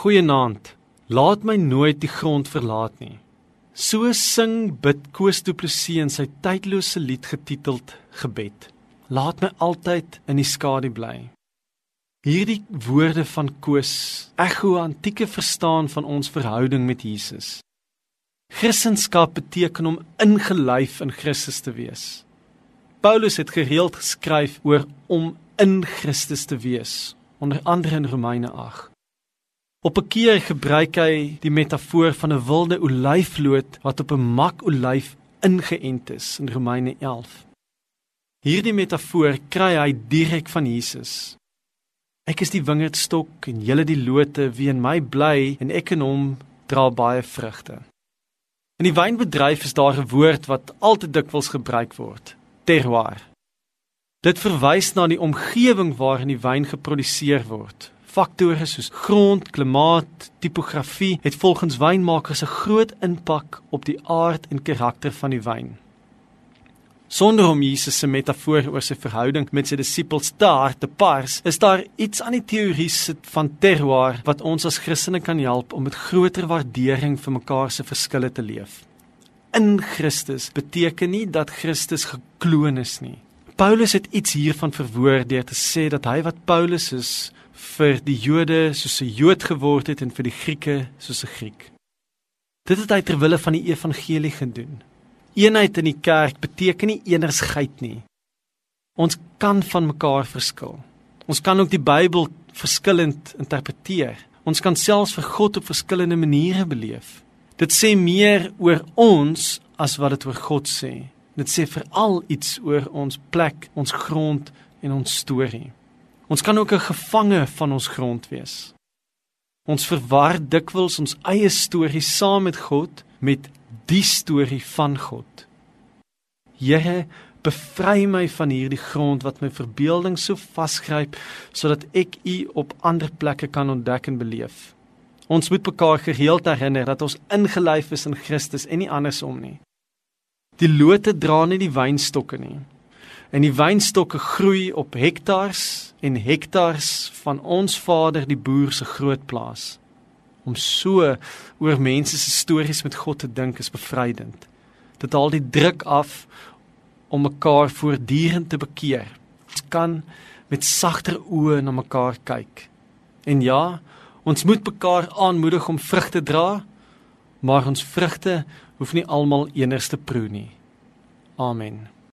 Goeienaand. Laat my nooit die grond verlaat nie. So sing bid Koos Du Plessis in sy tydlose lied getiteld Gebed. Laat my altyd in die skadu bly. Hierdie woorde van Koos ekho antieke verstaan van ons verhouding met Jesus. Christendom beteken om ingelyf in Christus te wees. Paulus het gereeld geskryf oor om in Christus te wees, onder andere in Romeine 8. Op 'n keer gebruik hy die metafoor van 'n wilde olyfloot wat op 'n mak olyf ingeënt is in Romeine 11. Hierdie metafoor kry hy direk van Jesus. Ek is die wingerdstok en julle die lote wie in my bly en ek in hom dra baie vrugte. In die wynbedryf is daar 'n woord wat altyd dikwels gebruik word: terroir. Dit verwys na die omgewing waarin die wyn geproduseer word, Faktore soos grond, klimaat, tipografie het volgens wynmakers 'n groot impak op die aard en karakter van die wyn. Sonder om Jesus se metafoor oor sy verhouding met sy disippels te hard te pars, is daar iets aan die teorie van terroir wat ons as Christene kan help om met groter waardering vir mekaar se verskille te leef. In Christus beteken nie dat Christus gekloon is nie. Paulus het iets hiervan verwoord deur te sê dat hy wat Paulus is, vir die Jode soos 'n Jood geword het en vir die Grieke soos 'n Griek. Dit het hy ter wille van die evangelie gedoen. Eenheid in die kerk beteken nie eenersheid nie. Ons kan van mekaar verskil. Ons kan ook die Bybel verskillend interpreteer. Ons kan selfs vir God op verskillende maniere beleef. Dit sê meer oor ons as wat dit oor God sê. Dit sê veral iets oor ons plek, ons grond en ons storie. Ons kan ook 'n gevange van ons grond wees. Ons verwar dikwels ons eie storie saam met God met die storie van God. Here, bevry my van hierdie grond wat my verbeelding so vasgryp sodat ek U op ander plekke kan ontdek en beleef. Ons moet mekaar gereeld herinner dat ons ingelyf is in Christus en nie andersom nie. Die lote dra nie die wynstokke nie. En die wynstokke groei op hektars en hektars van ons Vader die boer se groot plaas. Om so oor mense se stories met God te dink is bevrydend. Dit haal die druk af om mekaar voortdurend te bekeer. Ons kan met sagter oë na mekaar kyk. En ja, ons moet mekaar aanmoedig om vrug te dra, maar ons vrugte hoef nie almal eners te proe nie. Amen.